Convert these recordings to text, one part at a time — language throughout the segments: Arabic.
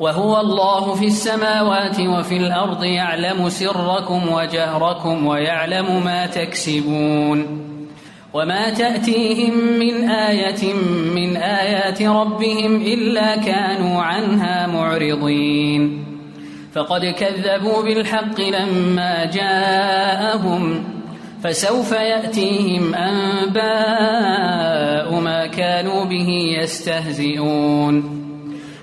وهو الله في السماوات وفي الأرض يعلم سركم وجهركم ويعلم ما تكسبون وما تأتيهم من آية من آيات ربهم إلا كانوا عنها معرضين فقد كذبوا بالحق لما جاءهم فسوف يأتيهم أنباء ما كانوا به يستهزئون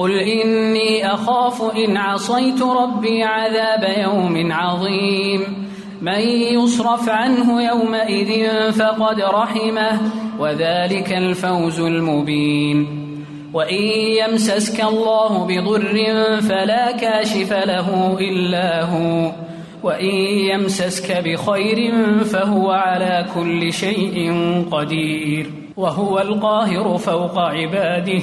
قل إني أخاف إن عصيت ربي عذاب يوم عظيم من يصرف عنه يومئذ فقد رحمه وذلك الفوز المبين وإن يمسسك الله بضر فلا كاشف له إلا هو وإن يمسسك بخير فهو على كل شيء قدير وهو القاهر فوق عباده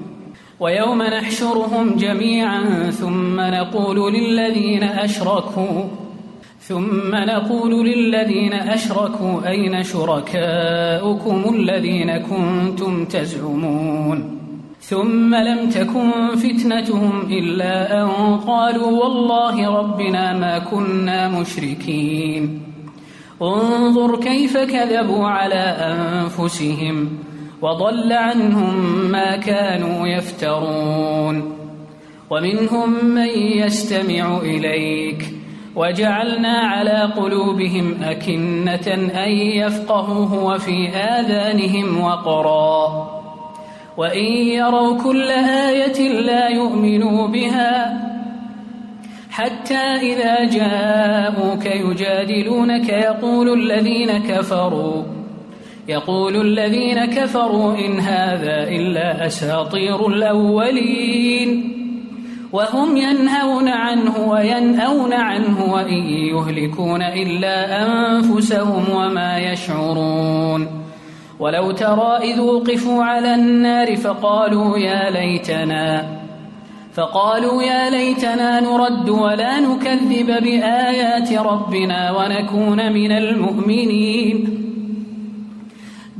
ويوم نحشرهم جميعا ثم نقول للذين أشركوا ثم نقول للذين أشركوا أين شركاؤكم الذين كنتم تزعمون؟ ثم لم تكن فتنتهم إلا أن قالوا والله ربنا ما كنا مشركين. انظر كيف كذبوا على أنفسهم. وضل عنهم ما كانوا يفترون. ومنهم من يستمع إليك. وجعلنا على قلوبهم أكنة أن يفقهوه وفي آذانهم وقرا. وإن يروا كل آية لا يؤمنوا بها حتى إذا جاءوك يجادلونك يقول الذين كفروا يقول الذين كفروا إن هذا إلا أساطير الأولين وهم ينهون عنه وينأون عنه وإن يهلكون إلا أنفسهم وما يشعرون ولو ترى إذ وقفوا على النار فقالوا يا ليتنا فقالوا يا ليتنا نرد ولا نكذب بآيات ربنا ونكون من المؤمنين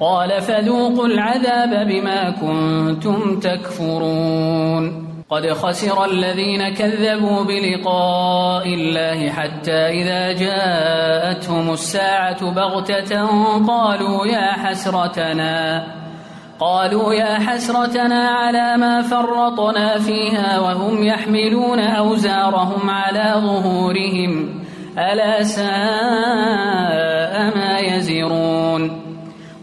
قال فذوقوا العذاب بما كنتم تكفرون. قد خسر الذين كذبوا بلقاء الله حتى إذا جاءتهم الساعة بغتة قالوا يا حسرتنا قالوا يا حسرتنا على ما فرطنا فيها وهم يحملون أوزارهم على ظهورهم ألا ساء ما يزرون.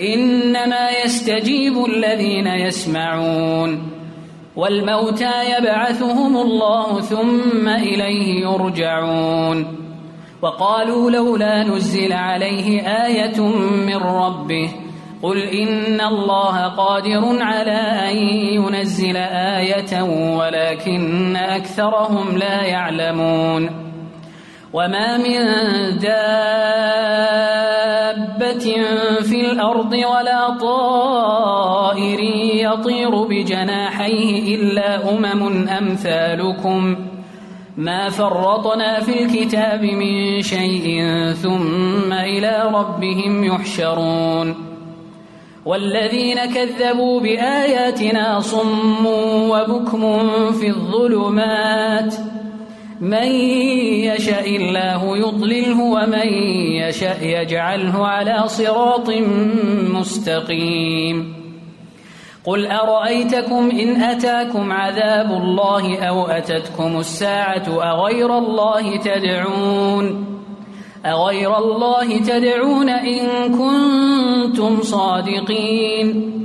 إنما يستجيب الذين يسمعون والموتى يبعثهم الله ثم إليه يرجعون وقالوا لولا نزل عليه آية من ربه قل إن الله قادر على أن ينزل آية ولكن أكثرهم لا يعلمون وما من دابة في الأرض ولا طائر يطير بجناحيه إلا أمم أمثالكم. ما فرطنا في الكتاب من شيء ثم إلى ربهم يحشرون. والذين كذبوا بآياتنا صم وبكم في الظلمات. من يشاء الله يضلله ومن يشاء يجعله على صراط مستقيم. قل أرأيتكم إن أتاكم عذاب الله أو أتتكم الساعة أغير الله تدعون؟ أغير الله تدعون إن كنتم صادقين.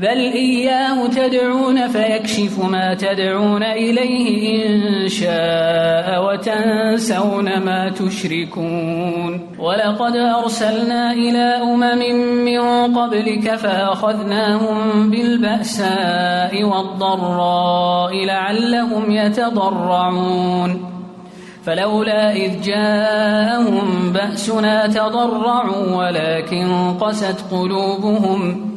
بل إياه تدعون فيكشف ما تدعون إليه إن شاء وتنسون ما تشركون ولقد أرسلنا إلى أمم من قبلك فأخذناهم بالبأساء والضراء لعلهم يتضرعون فلولا إذ جاءهم بأسنا تضرعوا ولكن قست قلوبهم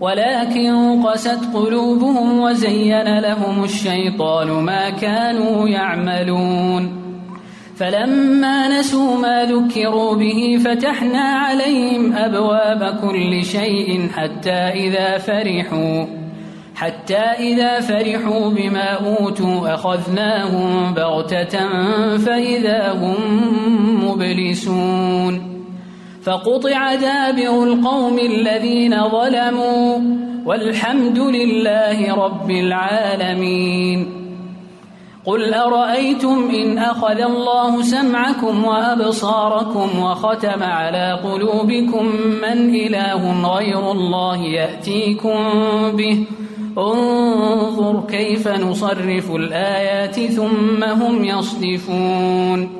ولكن قست قلوبهم وزين لهم الشيطان ما كانوا يعملون. فلما نسوا ما ذكروا به فتحنا عليهم أبواب كل شيء حتى إذا فرحوا حتى إذا فرحوا بما أوتوا أخذناهم بغتة فإذا هم مبلسون. فقطع دابر القوم الذين ظلموا والحمد لله رب العالمين. قل أرأيتم إن أخذ الله سمعكم وأبصاركم وختم على قلوبكم من إله غير الله يأتيكم به؟ انظر كيف نصرف الآيات ثم هم يصدفون.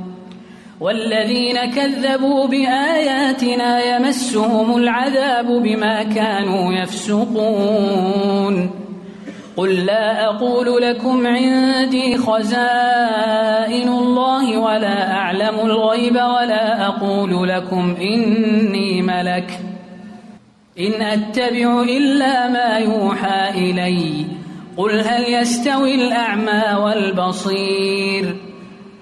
والذين كذبوا بآياتنا يمسهم العذاب بما كانوا يفسقون. قل لا أقول لكم عندي خزائن الله ولا أعلم الغيب ولا أقول لكم إني ملك. إن أتبع إلا ما يوحى إلي. قل هل يستوي الأعمى والبصير؟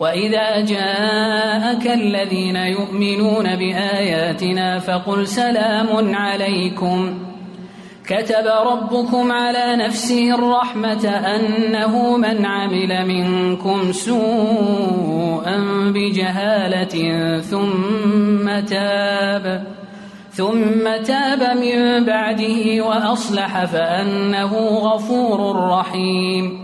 وإذا جاءك الذين يؤمنون بآياتنا فقل سلام عليكم كتب ربكم على نفسه الرحمة أنه من عمل منكم سوءا بجهالة ثم تاب ثم تاب من بعده وأصلح فأنه غفور رحيم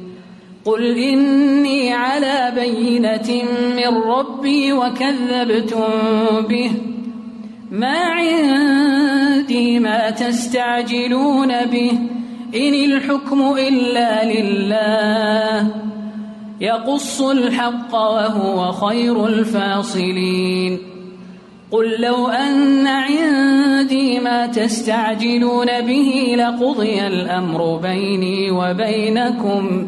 قل إني على بينة من ربي وكذبتم به ما عندي ما تستعجلون به إن الحكم إلا لله يقص الحق وهو خير الفاصلين قل لو أن عندي ما تستعجلون به لقضي الأمر بيني وبينكم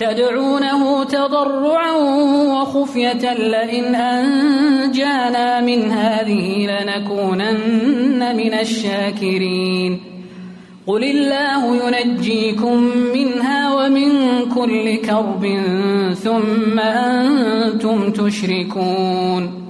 تدعونه تضرعا وخفية لئن أنجانا من هذه لنكونن من الشاكرين. قل الله ينجيكم منها ومن كل كرب ثم أنتم تشركون.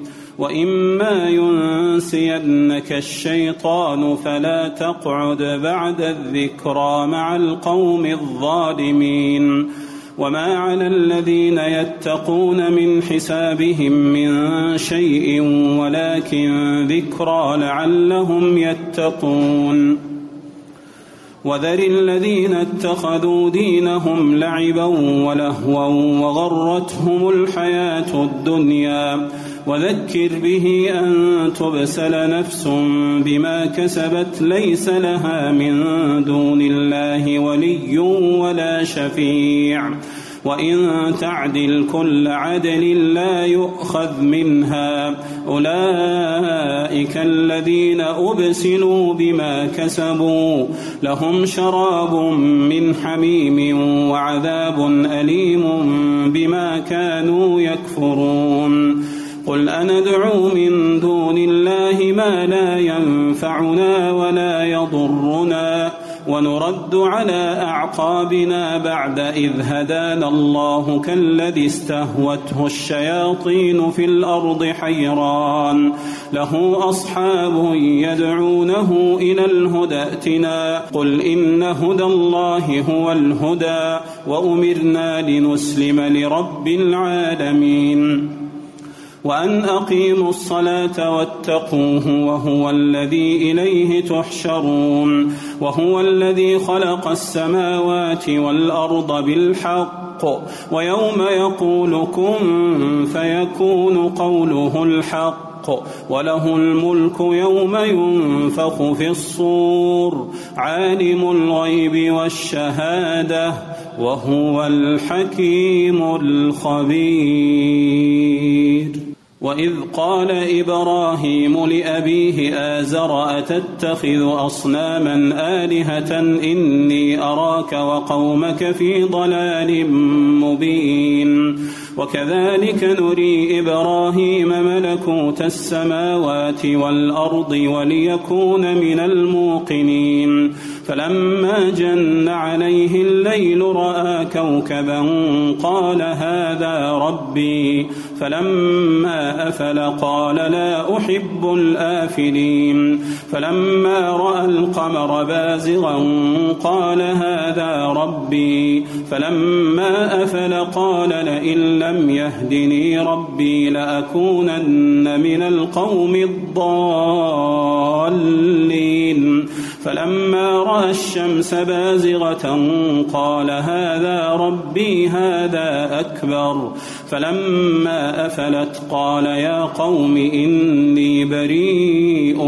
واما ينسينك الشيطان فلا تقعد بعد الذكرى مع القوم الظالمين وما على الذين يتقون من حسابهم من شيء ولكن ذكرى لعلهم يتقون وذر الذين اتخذوا دينهم لعبا ولهوا وغرتهم الحياة الدنيا وذكر به أن تبسل نفس بما كسبت ليس لها من دون الله ولي ولا شفيع. وإن تعدل كل عدل لا يؤخذ منها. أولئك الذين أبسلوا بما كسبوا. لهم شراب من حميم وعذاب أليم بما كانوا يكفرون. قل أندعو من دون الله ما لا ينفعنا ولا يضرنا ونرد على أعقابنا بعد إذ هدانا الله كالذي استهوته الشياطين في الأرض حيران له أصحاب يدعونه إلى الهدى ائتنا قل إن هدى الله هو الهدى وأمرنا لنسلم لرب العالمين وأن أقيموا الصلاة واتقوه وهو الذي إليه تحشرون وهو الذي خلق السماوات والأرض بالحق ويوم يقول كن فيكون قوله الحق وله الملك يوم ينفخ في الصور عالم الغيب والشهادة وهو الحكيم الخبير واذ قال إبراهيم لابيه ازر اتتخذ اصناما الهه اني اراك وقومك في ضلال مبين وكذلك نري إبراهيم ملكوت السماوات والارض وليكون من الموقنين فلما جن عليه الليل رأى كوكبا قال هذا ربي فلما أفل قال لا أحب الآفلين فلما رأى القمر بازغا قال هذا ربي فلما أفل قال لئن لم يهدني ربي لأكونن من القوم الضالين. فلما رأى الشمس بازغة قال هذا ربي هذا أكبر. فلما أفلت قال يا قوم إني بريء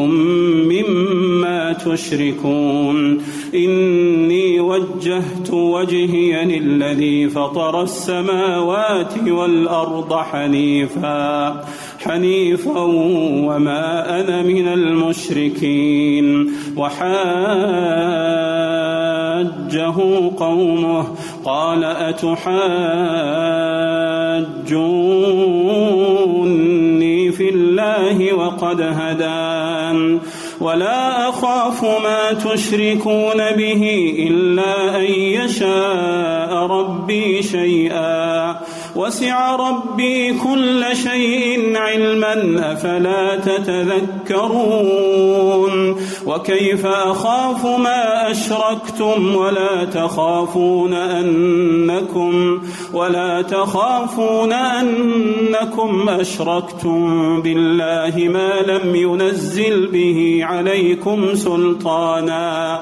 مما تشركون. إني وجهت وجهي للذي فطر السماوات والأرض حنيفا. حنيفا وما أنا من المشركين وحاجه قومه قال أتحاجوني في الله وقد هدان ولا أخاف ما تشركون به إلا أن يشاء ربي شيئا وسع ربي كل شيء علما أفلا تتذكرون؟ وكيف أخاف ما أشركتم؟ ولا تخافون أنكم ولا تخافون أنكم أشركتم بالله ما لم ينزل به عليكم سلطانا.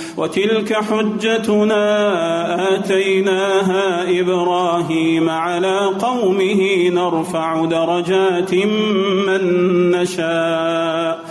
وتلك حجتنا آتيناها إبراهيم على قومه نرفع درجات من نشاء.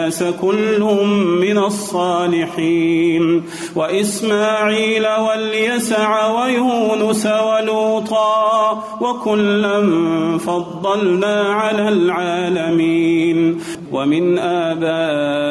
كل من الصالحين. وإسماعيل واليسع ويونس ولوطا وكلا فضلنا على العالمين. ومن آبائهم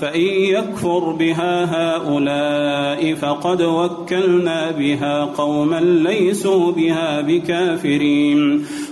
فإن يكفر بها هؤلاء فقد وكلنا بها قوما ليسوا بها بكافرين.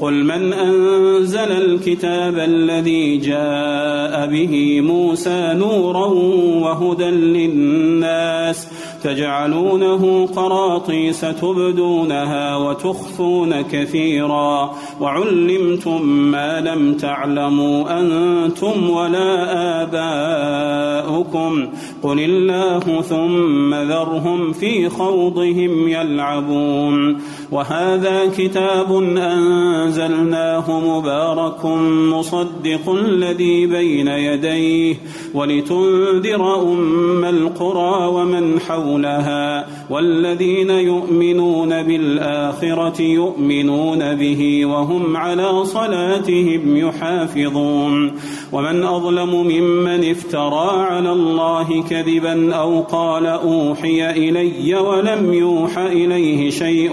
قل من أنزل الكتاب الذي جاء به موسى نورا وهدى للناس تجعلونه قراطيس تبدونها وتخفون كثيرا وعلمتم ما لم تعلموا أنتم ولا آباؤكم قل الله ثم ذرهم في خوضهم يلعبون وهذا كتاب أنزل أنزلناه مبارك مصدق الذي بين يديه ولتنذر أم القرى ومن حولها والذين يؤمنون بالآخرة يؤمنون به وهم على صلاتهم يحافظون ومن أظلم ممن افترى على الله كذبا أو قال أوحي إلي ولم يوح إليه شيء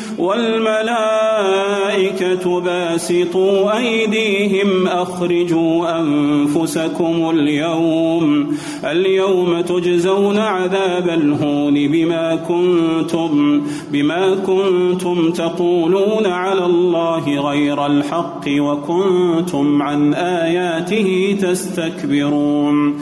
والملائكة باسطوا أيديهم أخرجوا أنفسكم اليوم اليوم تجزون عذاب الهون بما كنتم بما كنتم تقولون على الله غير الحق وكنتم عن آياته تستكبرون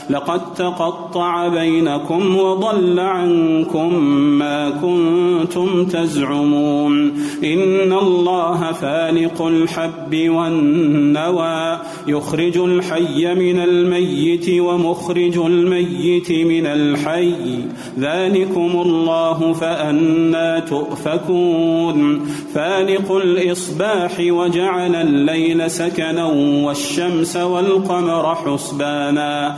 لقد تقطع بينكم وضل عنكم ما كنتم تزعمون. إن الله فالق الحب والنوى يخرج الحي من الميت ومخرج الميت من الحي. ذلكم الله فأنا تؤفكون. فالق الإصباح وجعل الليل سكنا والشمس والقمر حسبانا.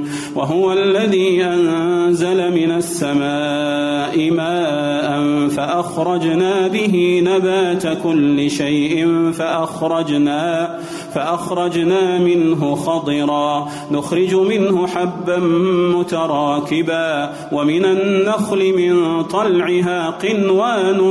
وهو الذي أنزل من السماء ماء فأخرجنا به نبات كل شيء فأخرجنا فأخرجنا منه خضرا نخرج منه حبا متراكبا ومن النخل من طلعها قنوان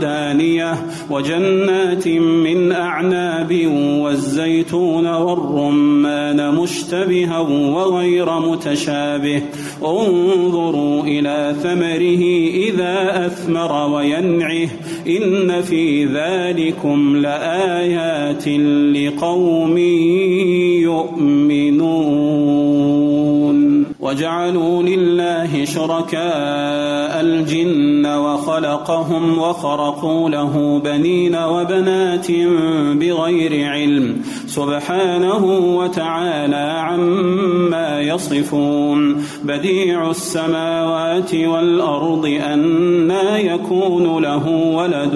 دانية وجنات من أعناب والزيتون والرمان مشتبها وغير متشابه. انظروا إلى ثمره إذا أثمر وينعه. إن في ذلكم لآيات لقوم يؤمنون. وجعلوا لله شركاء الجن وخلقهم وخرقوا له بنين وبنات بغير علم سبحانه وتعالى عما يصفون بديع السماوات والأرض أنا يكون له ولد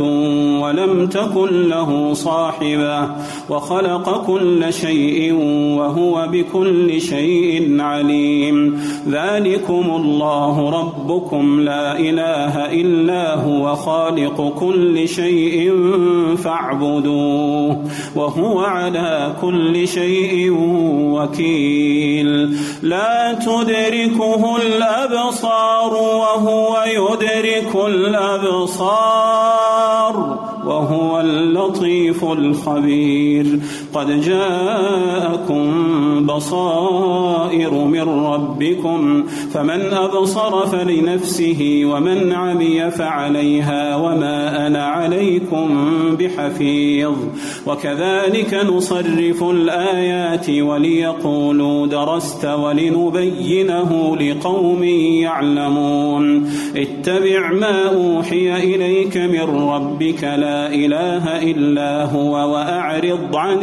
ولم تكن له صاحبة وخلق كل شيء وهو بكل شيء عليم ذلكم الله ربكم لا إله إلا هو خالق كل شيء فاعبدوه وهو على كل شيء وكيل. لا تدركه الأبصار وهو يدرك الأبصار وهو اللطيف الخبير. قد جاءكم بصائر من ربكم فمن أبصر فلنفسه ومن عمي فعليها وما أنا عليكم بحفيظ. وكذلك نصرف الآيات وليقولوا درست ولنبينه لقوم يعلمون. اتبع ما أوحي إليك من ربك لا إله إلا هو وأعرض عن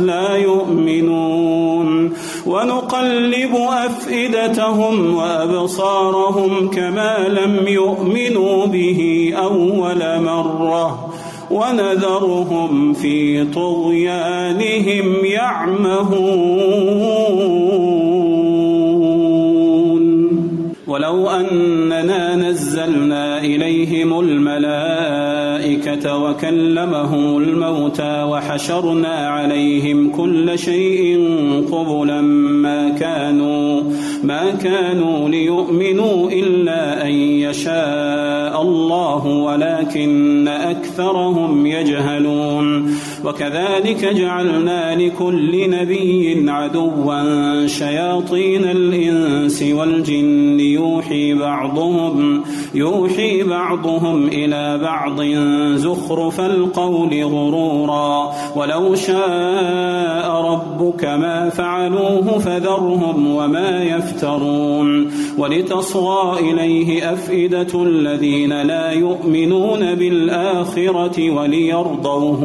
لا يؤمنون. ونقلب أفئدتهم وأبصارهم كما لم يؤمنوا به أول مرة. ونذرهم في طغيانهم يعمهون. ولو أننا نزلنا إليهم الملائكة وكلمهم الموتى وحشرنا عليهم كل شيء قبلا ما كانوا ما كانوا ليؤمنوا إلا أن يشاء الله ولكن أكثرهم يجهلون. وكذلك جعلنا لكل نبي عدوا شياطين الإنس والجن. يوحي بعضهم يوحي بعضهم إلى بعض زخرف القول غرورا. ولو شاء ربك ما فعلوه فذرهم وما يفترون. ولتصغى إليه أفئدة الذين لا يؤمنون بالآخرة وليرضوه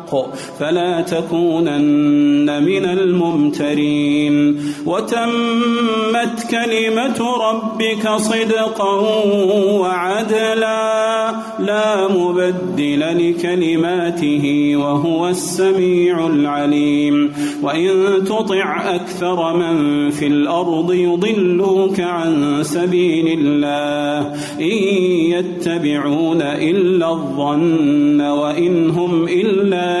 فلا تكونن من الممترين. وتمت كلمة ربك صدقا وعدلا لا مبدل لكلماته وهو السميع العليم. وإن تطع أكثر من في الأرض يضلوك عن سبيل الله. إن يتبعون إلا الظن وإن هم إلا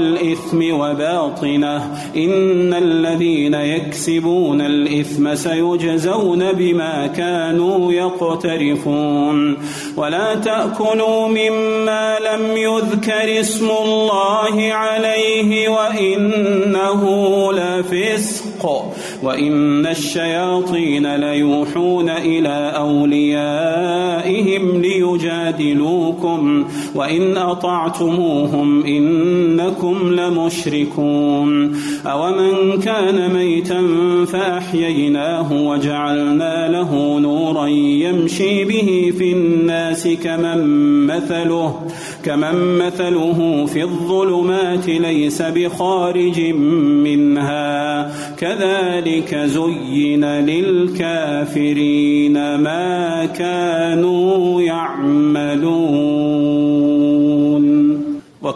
الإثم وباطنه إن الذين يكسبون الإثم سيجزون بما كانوا يقترفون ولا تأكلوا مما لم يذكر اسم الله عليه وإنه لفسق وإن الشياطين ليوحون إلى أوليائهم ليجادلوكم وإن أطعتموهم إنكم لمشركون أومن كان ميتا فأحييناه وجعلنا له نورا يمشي به في الناس كمن مثله كمن مثله في الظلمات ليس بخارج منها. كذلك زين للكافرين ما كانوا يعملون.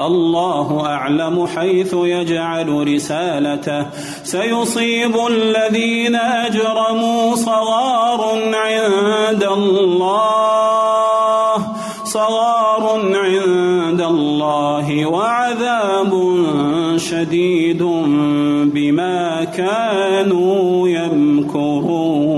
الله أعلم حيث يجعل رسالته. سيصيب الذين أجرموا صغار عند الله صغار عند الله وعذاب شديد بما كانوا يمكرون.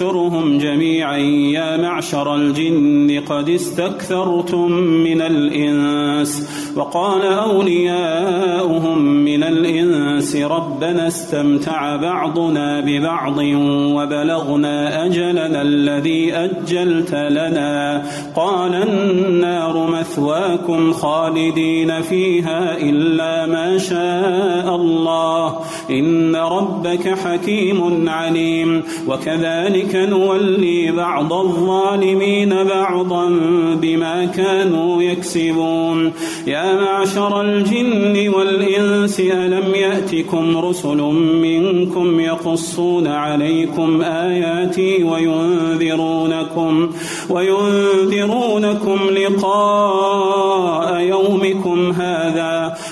ويوم يحشرهم جميعا يا معشر الجن قد استكثرتم من الإنس وقال أولياؤهم من الإنس ربنا استمتع بعضنا ببعض وبلغنا أجلنا الذي أجلت لنا. قال النار مثواكم خالدين فيها إلا ما شاء الله. إن ربك حكيم عليم. وكذلك نولي بعض الظالمين بعضا بما كانوا يكسبون. يا معشر الجن والإنس ألم يأتكم رسل منكم يقصون عليكم آياتي وينذرونكم وينذرونكم لقاء يومكم هذا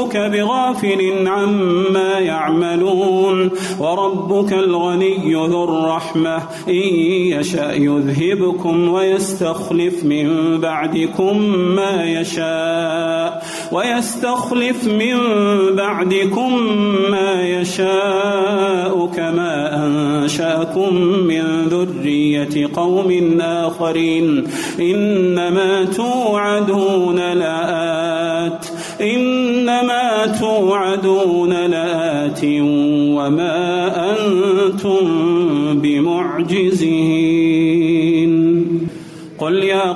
ربك بغافل عما يعملون وربك الغني ذو الرحمة. إن يشأ يذهبكم ويستخلف من بعدكم ما يشاء. ويستخلف من بعدكم ما يشاء كما أنشأكم من ذرية قوم آخرين. إنما توعدون لآت. إنما توعدون لآت وما أنتم بمعجزين.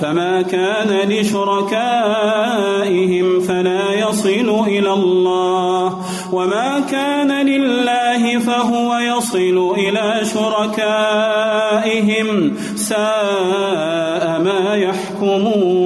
فما كان لشركائهم فلا يصل إلى الله وما كان لله فهو يصل إلى شركائهم ساء ما يحكمون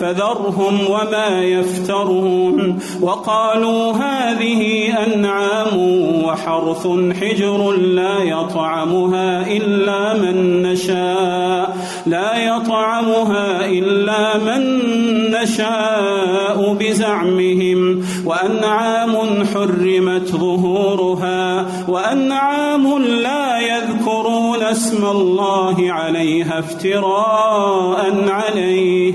فذرهم وما يفترون وقالوا هذه أنعام وحرث حجر لا يطعمها إلا من نشاء لا يطعمها إلا من نشاء بزعمهم وأنعام حرمت ظهورها وأنعام لا يذكرون اسم الله عليها افتراء عليه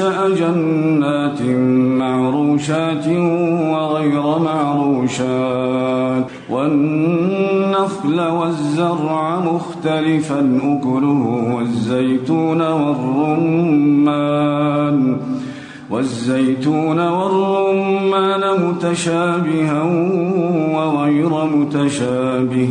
أنشأ جنات معروشات وغير معروشات والنخل والزرع مختلفا أكله والزيتون والرمان والزيتون والرمان متشابها وغير متشابه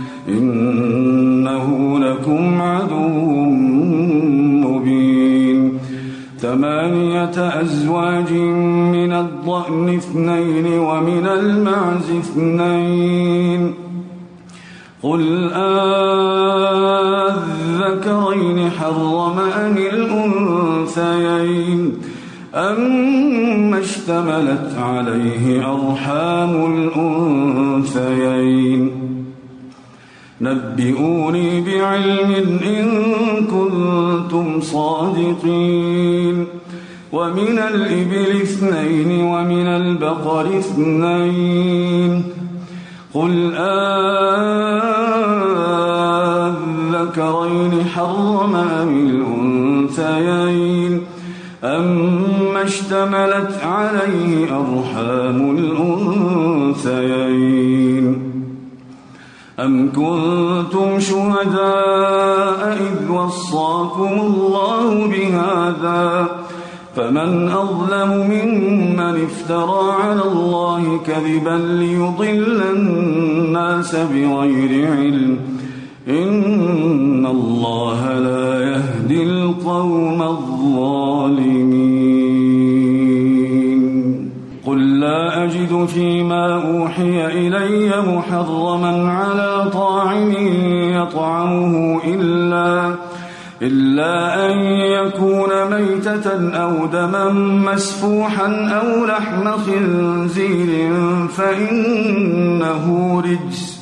إنه لكم عدو مبين. ثمانية أزواج من الضأن اثنين ومن المعز اثنين. قل أذكرين حرم أم الأنثيين. أما اشتملت عليه أرحام الأنثيين. نبئوني بعلم إن كنتم صادقين. ومن الإبل اثنين ومن البقر اثنين. قل أذكرين حرم أم الأنثيين؟ أما اشتملت عليه أرحام الأنثيين. أم كنتم شهداء إذ وصاكم الله بهذا فمن أظلم ممن افترى على الله كذبا ليضل الناس بغير علم إن الله لا فيما أوحي إلي محرما على طاعم يطعمه إلا إلا أن يكون ميتة أو دما مسفوحا أو لحم خنزير فإنه رجس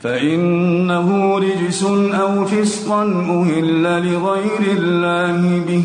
فإنه رجس أو فسقا أهل لغير الله به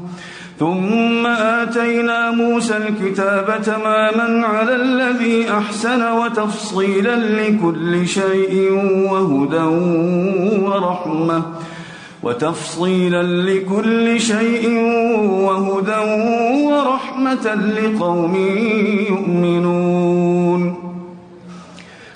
ثم آتينا موسى الكتاب تماما على الذي أحسن وتفصيلا لكل شيء وهدى ورحمة وتفصيلا لكل شيء وهدى ورحمة لقوم يؤمنون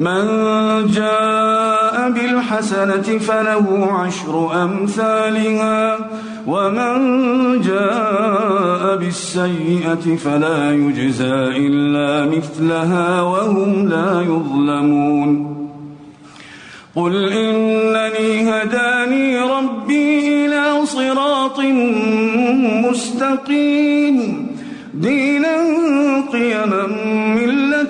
من جاء بالحسنة فله عشر أمثالها ومن جاء بالسيئة فلا يجزى إلا مثلها وهم لا يظلمون. قل إنني هداني ربي إلى صراط مستقيم دينا قيما ملة